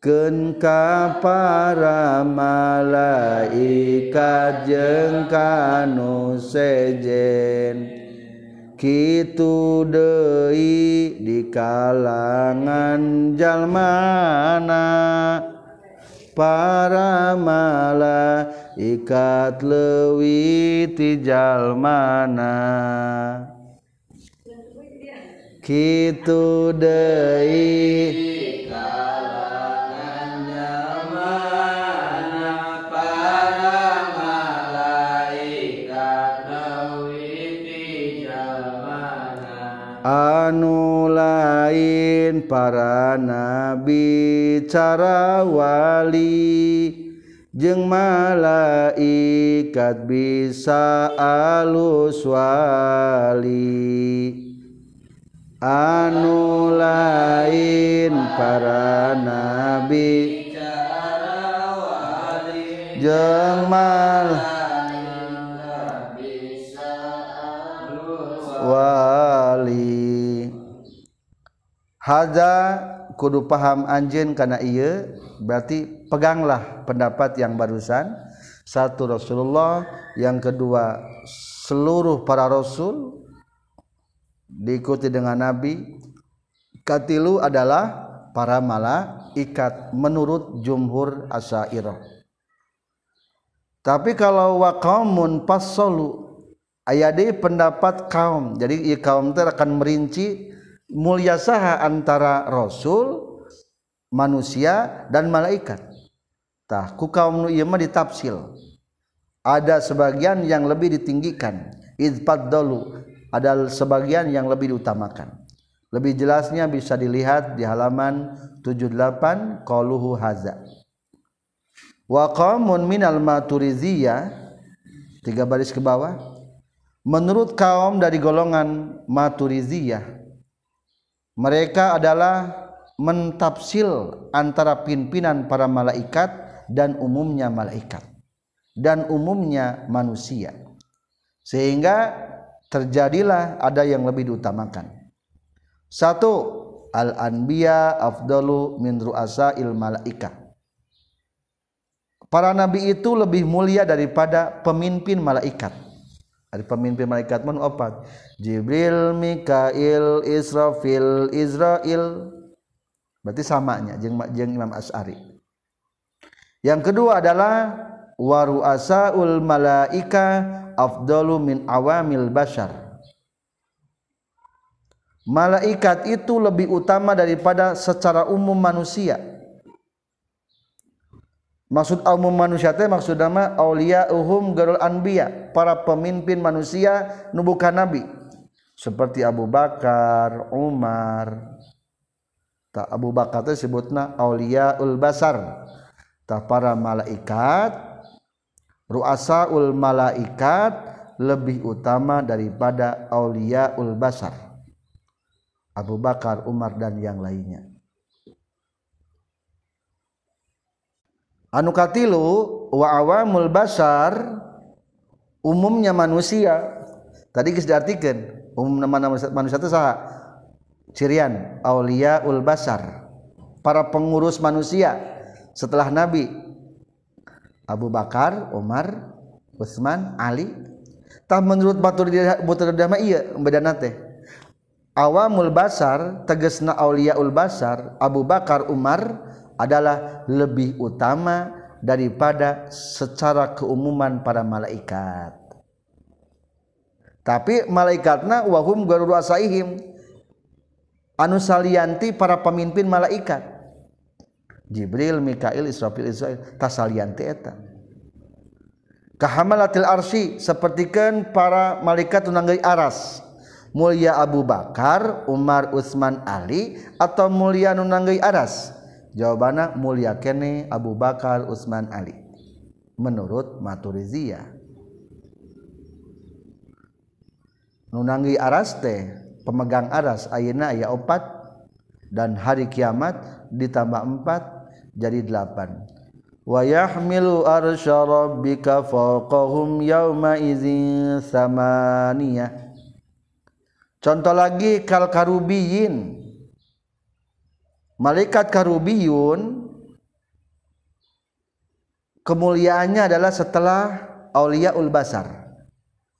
[SPEAKER 1] misah ken ka para malaikat jeung kanu sejen. Kitu deui di kalangan jalmana. Para malaikat leuwih ti jalmana. Kitu deui anu lain para nabi cara wali. Jeung malaikat bisa alus wali. Anu lain para nabi jeung mal wali haza kudu paham anjen karena iya berarti peganglah pendapat yang barusan. Satu Rasulullah. Yang kedua seluruh para rasul diikuti dengan nabi. Katilu adalah para malaikat menurut jumhur asyairah tapi kalau wa qaumun fassalu aya deui pendapat kaum. Jadi kaum teh akan merinci mulia saha antara rasul manusia dan malaikat. Tah ku kaum nu ieu mah ditafsil. Ada sebagian yang lebih ditinggikan. Idfaddalu ada sebagian yang lebih diutamakan. Lebih jelasnya bisa dilihat di halaman 78 qauluhu haza wa qaumun minal maturiziyah tiga baris ke bawah. Menurut kaum dari golongan maturiziyah mereka adalah mentafsil antara pimpinan para malaikat dan umumnya malaikat dan umumnya manusia. Sehingga terjadilah ada yang lebih diutamakan. Satu al-anbiya afdalu min ru'asail malaika. Para nabi itu lebih mulia daripada pemimpin malaikat ada pemimpin malaikat man opat Jibril Mikail Israfil Israel berarti samanya jeng, jeng Imam As'ari yang kedua adalah waru'asaul malaika afdalu min awamil bashar. Malaikat itu lebih utama daripada secara umum manusia maksud umum manusia teh maksud nama aulia uhum garul anbiya para pemimpin manusia nubukan nabi. Seperti Abu Bakar Umar. Tak Abu Bakar teh sebutna aulia ul basar. Tak para malaikat ruasa ul malaikat lebih utama daripada aulia ul basar. Abu Bakar Umar dan yang lainnya anuka tilu wa awamul basar umumnya manusia tadi geus diartikeun umumna manusia, manusia itu saha cirian aulia ul basar para pengurus manusia setelah nabi Abu Bakar, Umar, Utsman, Ali. Tah menurut batur batur dama iya bedana teh. Awamul basar tegasna aulia ul basar Abu Bakar, Umar, adalah lebih utama daripada secara keumuman para malaikat. Tapi malaikatna wahum garudu asaihim anu salianti para pemimpin malaikat. Jibril, Mikail, Israfil, Israel tasalianti eta. Kahamalatil arsi sepertikan para malaikat tunanggai aras. Mulia Abu Bakar Umar Utsman Ali atau mulia nunanggai aras jawabannya mulia kene Abu Bakar Utsman Ali. Menurut Maturizia. Nunanggi aras teh pemegang aras ayana ya opat dan hari kiamat ditambah empat jadi delapan. Wa yahmilu arsya rabbika fawqahum yawma idzin samaniyah. Contoh lagi kal karubiyin. Malaikat karubiyun kemuliaannya adalah setelah auliaul basar.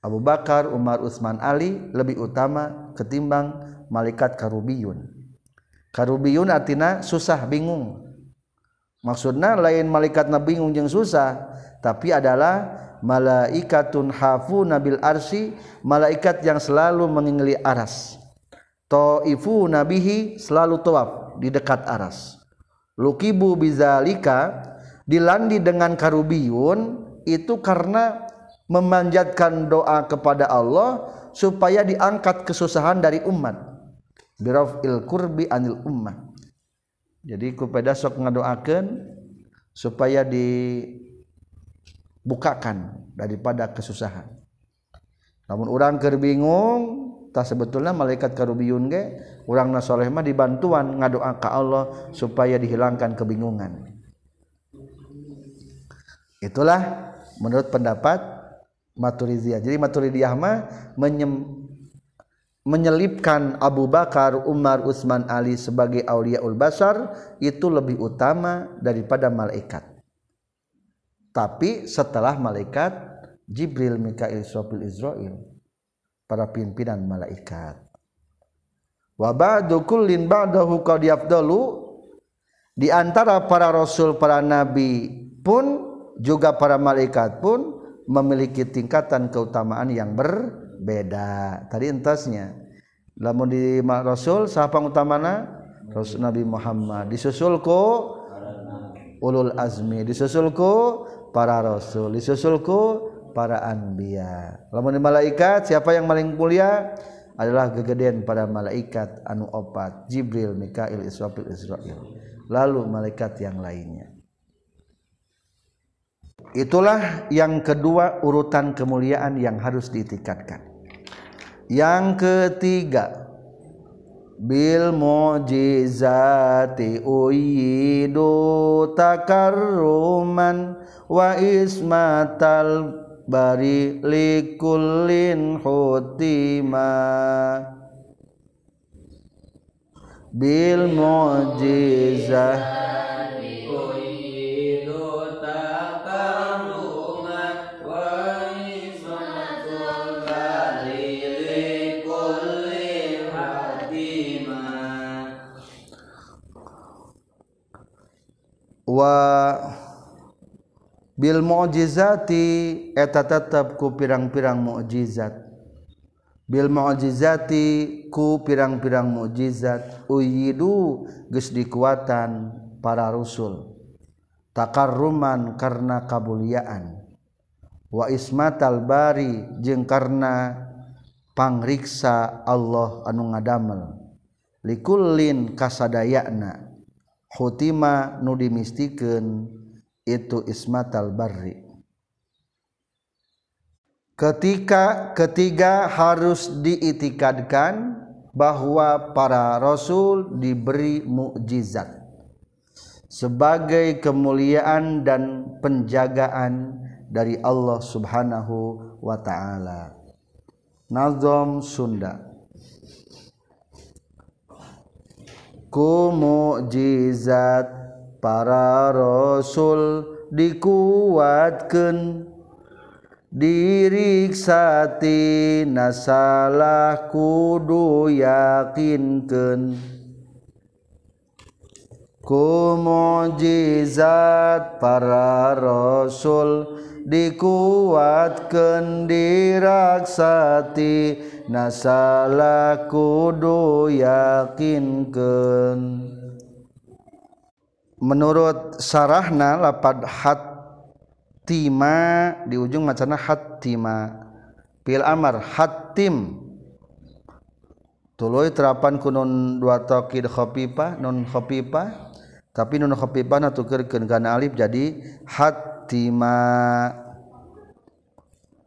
[SPEAKER 1] Abu Bakar, Umar, Utsman, Ali lebih utama ketimbang malaikat karubiyun. Karubiyun artinya susah bingung. Maksudnya lain malaikat nabi bingung yang susah, tapi adalah malaikatun hafu nabil arsi malaikat yang selalu mengingli aras toifu nabihi selalu tawaf di dekat aras. Lukibu bizalika dilandi dengan karubiyun itu karena memanjatkan doa kepada Allah supaya diangkat kesusahan dari umat. Il kurbi anil ummah. Jadi kupeda sok ngadoakeun supaya di bukakan daripada kesusahan. Namun orang kerbingung tak sebetulnya malaikat karubiyun ge orang nasoleh mah dibantuan ngadoa ke Allah supaya dihilangkan kebingungan. Itulah menurut pendapat Maturidiyah. Jadi Maturidiyah mah menyem, menyelipkan Abu Bakar, Umar, Utsman, Ali sebagai auliaul basar itu lebih utama daripada malaikat. Tapi setelah malaikat Jibril Mikail Israfil Israil para pimpinan malaikat. Wa ba'du kullin ba'dahu qad yafdalu. Di antara para rasul para nabi pun juga para malaikat pun memiliki tingkatan keutamaan yang berbeda. Tadi entasnya. Lamun di rasul siapa utamana rasul Nabi Muhammad. Disusul ku ulul azmi disusul ku para rasul disusulku para anbiya. Lamun malaikat siapa yang paling mulia? Adalah kegedean para malaikat anu opat Jibril Mikail Israfil Israil. Lalu malaikat yang lainnya. Itulah yang kedua urutan kemuliaan yang harus ditingkatkan. Yang ketiga bil mujizati uyidu takarruman wa ismatal bari likullin hutima. Bil mu'jizah. Wa Bil mukjizati eta tetap ku pirang-pirang mukjizat. Bil mukjizati ku pirang-pirang mukjizat uyidu geus dikuatan para rasul. Takarruman karena kabuliaan. Wa ismatal bari jeung karena pangriksa Allah anu ngadamel. Likullin kasadayana. Hutima nu dimistikeun itu ismatal barri. Ketika ketiga harus diitikadkan bahwa para rasul diberi mukjizat sebagai kemuliaan dan penjagaan dari Allah Subhanahu wa taala. Nazom Sunda. Ku mukjizat para rasul dikuatkan diriksati nasalah kudu yakinkan ku mujizat para rasul dikuatkan diraksati nasalah kudu yakinkan menurut sarahna lapad hatima di ujung macana hatima pil amar hatim tulu terapan kunun dua tokid khopipa non khopipa tapi nun khopipa na tukerkeun kana alif jadi hatima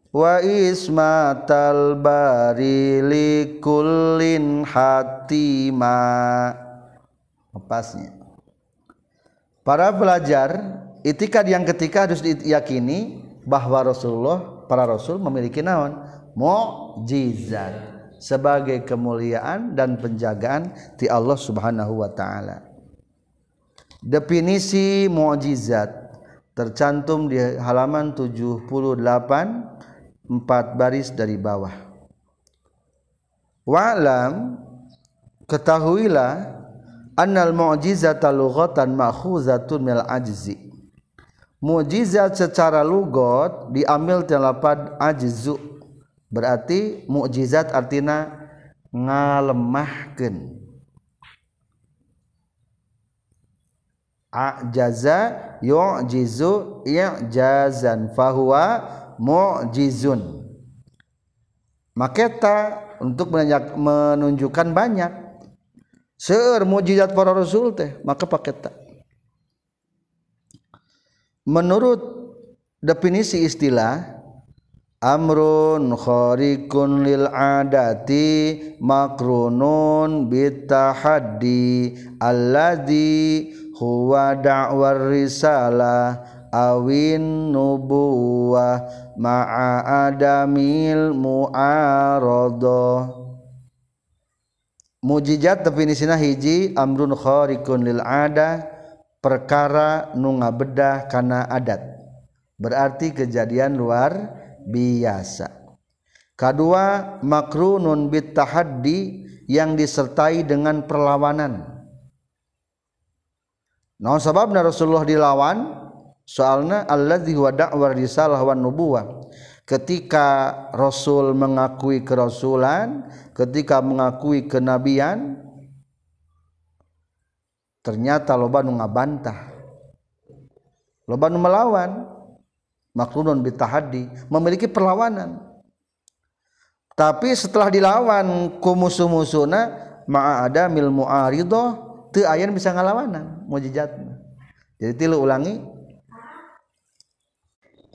[SPEAKER 1] wa ismatal bari kullin hatima. Lepasnya para pelajar itikad yang ketika harus diyakini bahwa Rasulullah para rasul memiliki naon mukjizat sebagai kemuliaan dan penjagaan di Allah Subhanahu wa taala. Definisi mukjizat tercantum di halaman 78 empat baris dari bawah. Wa'lam ketahuilah annal mu'jizata lughatan ma'khuzatun mil ajzi. Mukjizat secara lugot diambil terlapad ajzu. Berarti mukjizat artina ngalemahkan. Ajaza yu'jizu i'jazan fahuwa mu'jizun. Maketa untuk menunjukkan banyak seueur mukjizat para rasul teh maka paketa menurut definisi istilah amrun khariqun lil adati makrunun bitahaddi alladhi huwa da'war risalah awin nubuwah ma'a adamil mu'aradah mujizat definisina hiji amrun khariqun lil adah perkara nu ngabedah karena adat. Berarti kejadian luar biasa. Kedua makrunun bit tahaddi yang disertai dengan perlawanan. Nah sebabna Rasulullah dilawan soalna alladzi huwa da'war risalah wan nubuwah ketika Rasul mengakui kerasulan ketika mengakui kenabian ternyata loba nu ngabantah. Loba nu melawan. Maklunun bitahaddi memiliki perlawanan. Tapi setelah dilawan ku musuh-musuhna ma'a ada mil mu'aridoh teu aya bisa ngalawanan mujizatna. Jadi tilu ulangi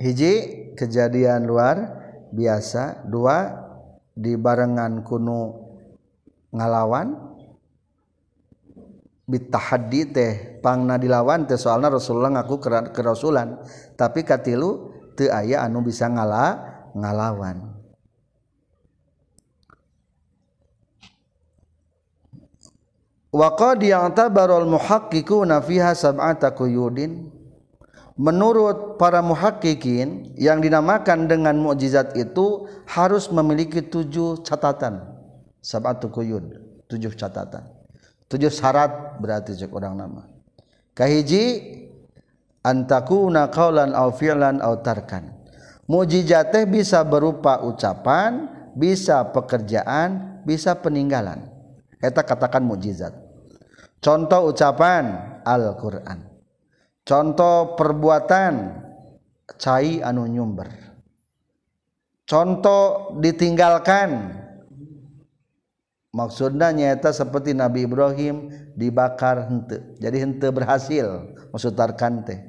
[SPEAKER 1] hiji kejadian luar biasa. Dua di barengan kuno ngalawan. Bitahaddi teh pangna dilawan teh soalna Rasulullah ngaku kerasulan. Tapi katilu teu aya anu bisa ngala ngalawan. Wa qad ya'tabarul muhaqqiquna fiha sab'ata quyudin menurut para muhakkikin yang dinamakan dengan mukjizat itu harus memiliki tujuh catatan. Sab'atu quyud tujuh catatan. Tujuh syarat berarti cek orang nama. Kahiji antakuna kaulan au fi'lan au tarkan. Teh bisa berupa ucapan bisa pekerjaan bisa peninggalan. Eta katakan mujizat contoh ucapan Al-Qur'an contoh perbuatan cai anu nyumber. Contoh ditinggalkan maksudnya nyata seperti Nabi Ibrahim dibakar hente jadi hente berhasil maksudtarkan teh.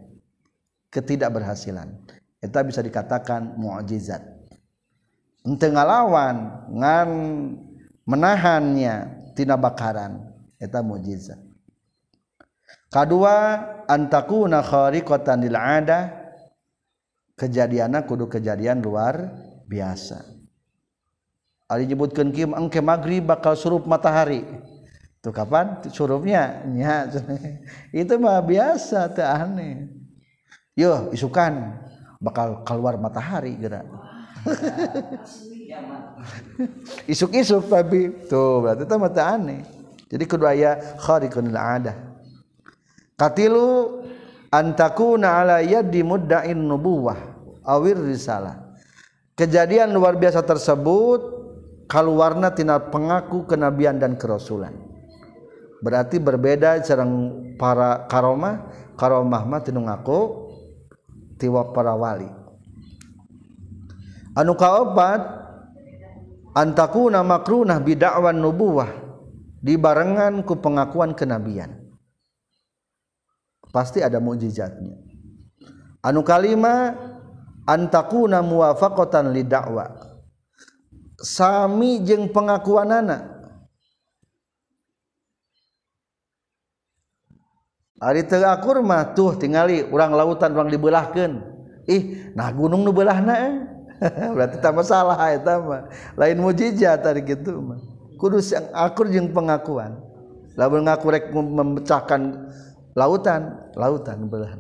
[SPEAKER 1] Ketidakberhasilan. Kita bisa dikatakan mukjizat. Ente ngalawan ngan menahannya tina bakaran. Eta mukjizat kedua antakuna khariqatan lil ada. Kejadianna kudu kejadian luar biasa. Disebutkan Kim engke maghrib bakal surup matahari. Itu kapan? Surupnya? Ya, itu mah biasa teh aneh. Yo isukan. Bakal keluar matahari gerak. Isuk-isuk tapi. Tuh berarti itu mata aneh. Jadi kedua ya khariqun ada katilu antakuna ala yadi mudda'in nubuwah awir risalah. Kejadian luar biasa tersebut warna tina pengaku kenabian dan kerasulan. Berarti berbeda sareng para karomah karomah mah tinu ngaku tiwa para wali. Anu kaopat antaku namakrunnah bidakwan nubuah dibarennganku pengakuan kenabian pasti ada mukjizatnya anu kalima antakuna muwafaqatan lidakwa sami jeung pengakuan anak Ari teu akur mah tuh tingali urang lautan urang dibelahkeun. Ih, nah gunung nu beulahna eh? berarti tak masalah eta mah. Lain mujizat tadi gitu mah. Kudu yang akur jeung pengakuan. Lamun ngaku rek memecahkan lautan lautan belah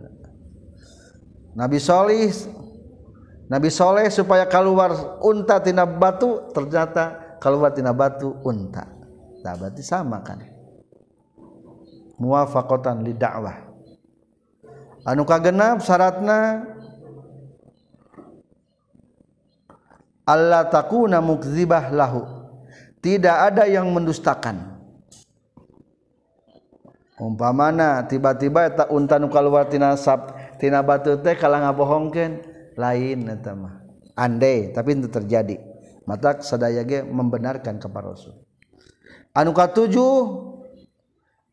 [SPEAKER 1] Nabi Solih Nabi Soleh supaya keluar unta tina batu ternyata keluar tina batu unta. Nah berarti sama kan? Muwafaqatan li anu kagenap syaratna Allah takuna mukzibah lahu. Tidak ada yang mendustakan umpamana tiba-tiba eta unta nu kaluar tina sab tina batu teh kalah ngabohongkeun. Lain eta mah. Andai tapi itu terjadi. Mata sadaya ge membenarkan kepada Rasul. Anu katujuh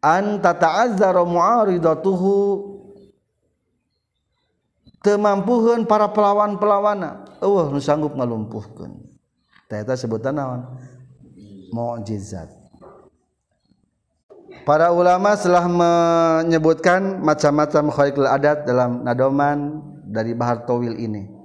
[SPEAKER 1] an tata'azzara mu'aridatuhu. Temampuhan para pelawan-pelawana. Allah nu sanggup ngalumpuhkeun. Eta sebutan naon? Mukjizat Para ulama telah menyebutkan macam-macam khairul adat dalam nadoman dari Bahar Tawil ini.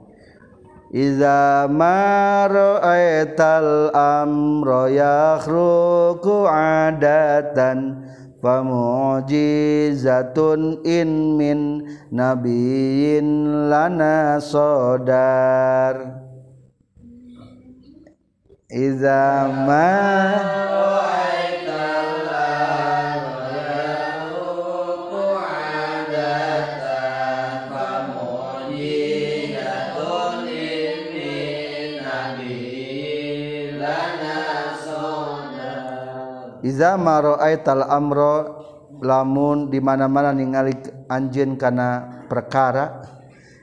[SPEAKER 1] Iza ma ra'aital amra yakhruqu adatan mu'jizatun in min nabiyyin lana sodar Iza ma iza ma ra'aital amra lamun di mana-mana ningali anjeun kana perkara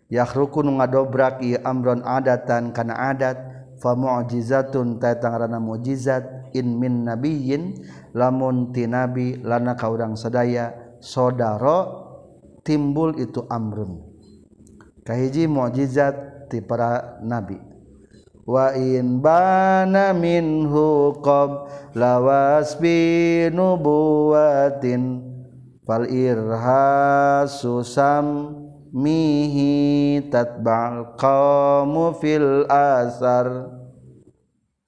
[SPEAKER 1] yakhruqu nu ngadobrak ieu amron adatan kana adat fa mu'jizatun ta tangarana mukjizat in min nabiyyin lamun ti nabi lana ka urang sadaya sodaro timbul itu amrun. Kahiji mukjizat ti para nabi. Wa in bana minhu qabla wasbi nubuwatin fal irhasu mihi tatba'al qawmu fil asar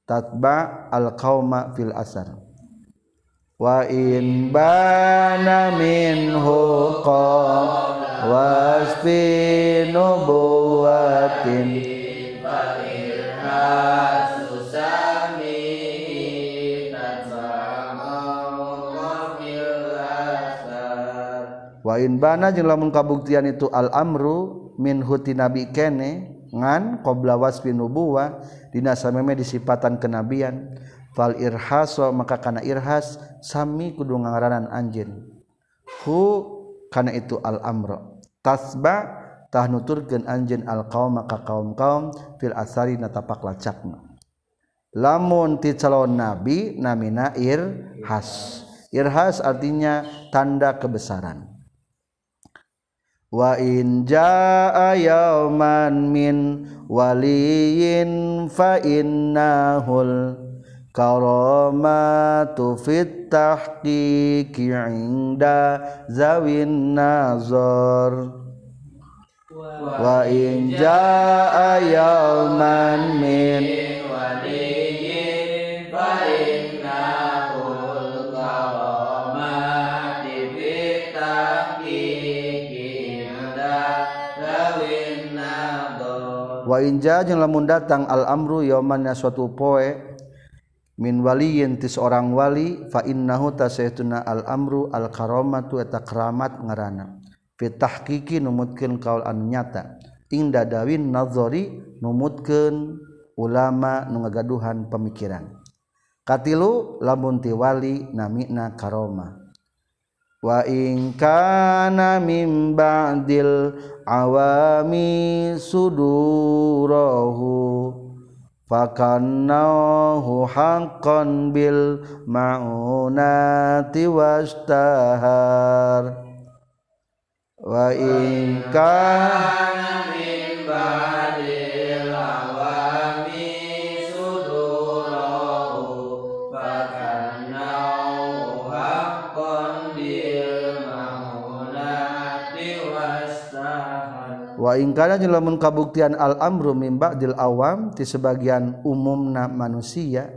[SPEAKER 1] tatba' al qawma fil asar. Wa in bana minhu qab wasbi nubuwatin Wain bana jeung lamun kabuktian itu al amru min huti nabi kene ngan qabla wasfi nubuwa dina sameme disipatan kenabian. Fal irhaso maka kana irhas sami kudu ngaranan anjeun. Hu kana itu al amru tasba tah nuturkeun anjeun al qaum maka kaum-kaum fil asari natapak lacakna. Lamun ti calon nabi namina irhas. Irhas artinya tanda kebesaran. Wa in jaa yauman min waliyin fa innahul karamatu fit tahqiqi inda zawin nazar. Wa in jaa yauman min inja lamun datang al-amru yamannya suatu poe min waliyin ti seorang wali fa innahu tasaytuna al-amru al-karamatu eta keramat ngarana fitahqiqi numutkeun kaul anu nyata. Inda dawin nazari numutkeun ulama nu ngagaduhan pemikiran katilu lamun ti wali namina karoma. Wa in kana min ba'dil awami sudurahu fakannahu haqqan bil ma'unati wastahar wa in kana min ba'dil awami haqqan wa in kana kabuktian al amru min ba'dil awam ti sebagian umumna manusia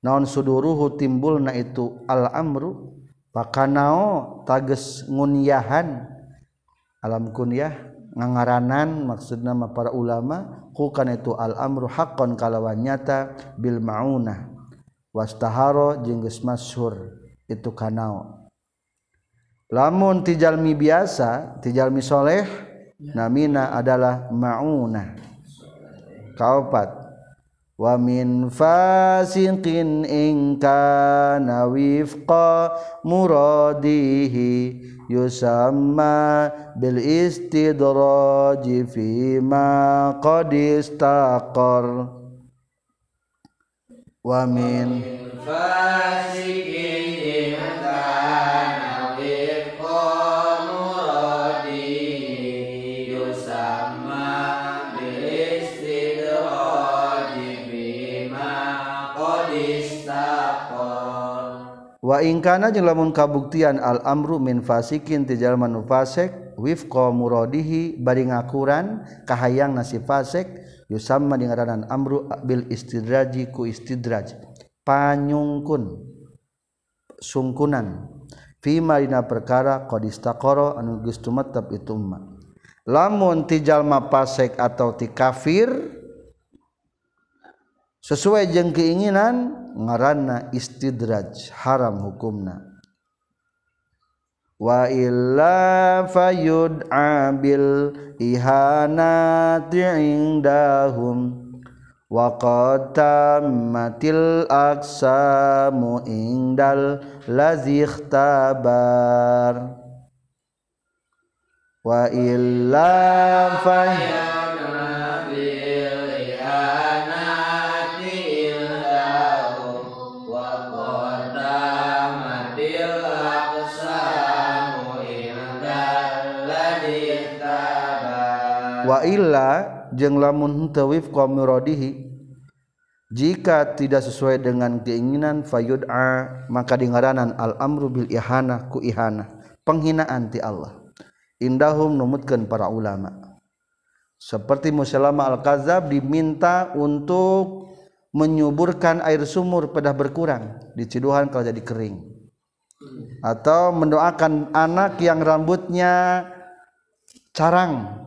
[SPEAKER 1] naon suduruhu timbulna itu al amru pakanao tages ngunyahan alam kunyah ngangaranan maksud nama para ulama kukan itu al amru haqqan kalawan nyata bil maunah. Wastaharo jeung masyhur itu kanao lamun tijalmi biasa tijalmi soleh namina adalah maunah. Kaopat. Wa min fasiqin in kana wifqa muradihi yusamma bil istidraji fi ma qad istaqar. Wa min fasiqin waingkana je lamun kabuktian al-amru min fasikin tijalman fasek wifqa muradihi bari ngakuran kahayang nasi fasek yusamma dingaranan amru bil istidraji ku istidraj. Panyungkun sungkunan fima dina perkara qad istaqara anu geus tumetep itu lamun tijalma fasek atau ti kafir sesuai jeng keinginan ngaranna istidraj haram hukumna. Wa illa fayud abil ihanati indahum. Wa qad tammatil aqsamu indal ladzi ikhtabar. Wa illa fayud wailla jeng lamun tawif qamuradihi jika tidak sesuai dengan keinginan fayud'a maka dingaranan al amru bil ihana ku ihana penghinaan ti Allah. Indahum numutkan para ulama. Seperti Musalama al-Kazab diminta untuk menyuburkan air sumur pada berkurang di Ciduhan kalau jadi kering. Atau mendoakan anak yang rambutnya carang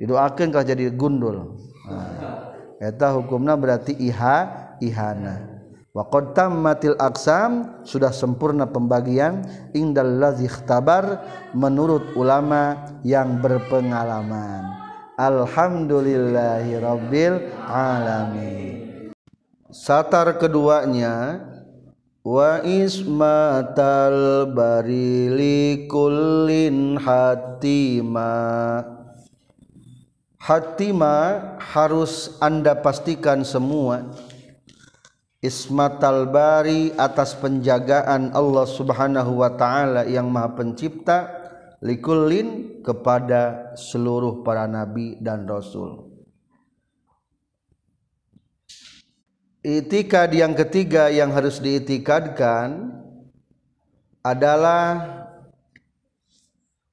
[SPEAKER 1] didoakan kalau jadi gundul? Nah, eta hukumna berarti iha ihana. Wa qad tammatil aqsam sudah sempurna pembagian indal ladzi ikhtabar menurut ulama yang berpengalaman. Alhamdulillahi rabbil alamin. Satar keduanya wa ismatal barili kullin hatima Hatima harus Anda pastikan semua Ismatal Bari atas penjagaan Allah Subhanahu wa taala yang Maha Pencipta likullin kepada seluruh para nabi dan rasul. Itikad yang ketiga yang harus diitikadkan adalah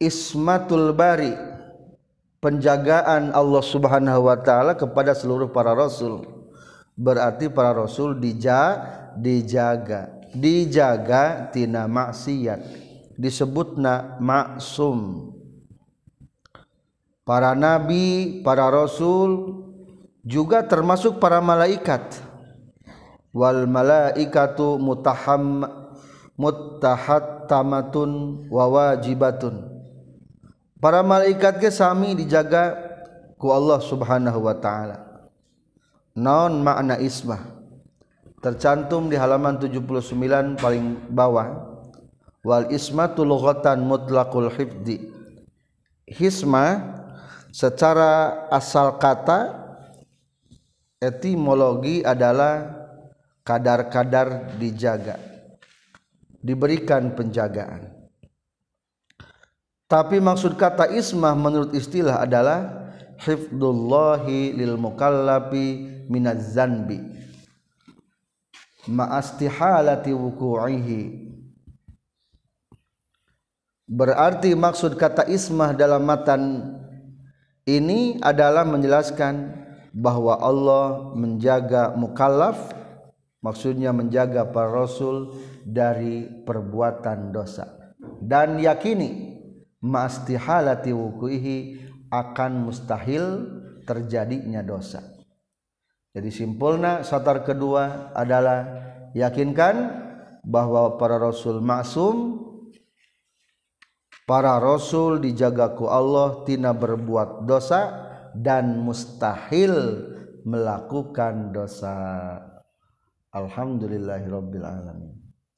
[SPEAKER 1] Ismatul Bari penjagaan Allah Subhanahu wa taala kepada seluruh para rasul. Berarti para rasul dija, dijaga, dijaga tina maksiat. Disebutna maksum. Para nabi, para rasul juga termasuk para malaikat. Wal malaikatu mutaham muttahattamatun wa wajibatun para malaikat ke sami dijaga ku Allah Subhanahu wa taala. Naon makna ismah tercantum di halaman 79 paling bawah. Wal ismatu lughatan mutlaqul hifdi. Hisma secara asal kata etimologi adalah kadar-kadar dijaga diberikan penjagaan tapi maksud kata ismah menurut istilah adalah hifdullahi lil mukallafi minaz zanbi. Ma'astihalati wuku'ihi. Berarti maksud kata ismah dalam matan ini adalah menjelaskan bahwa Allah menjaga mukallaf maksudnya menjaga para rasul dari perbuatan dosa. Dan yakini mastihalati wukuihi akan mustahil terjadinya dosa. Jadi simpulna satar kedua adalah yakinkan bahwa para rasul maksum para rasul dijagaku Allah tina berbuat dosa dan mustahil melakukan dosa. Alhamdulillahirabbil alamin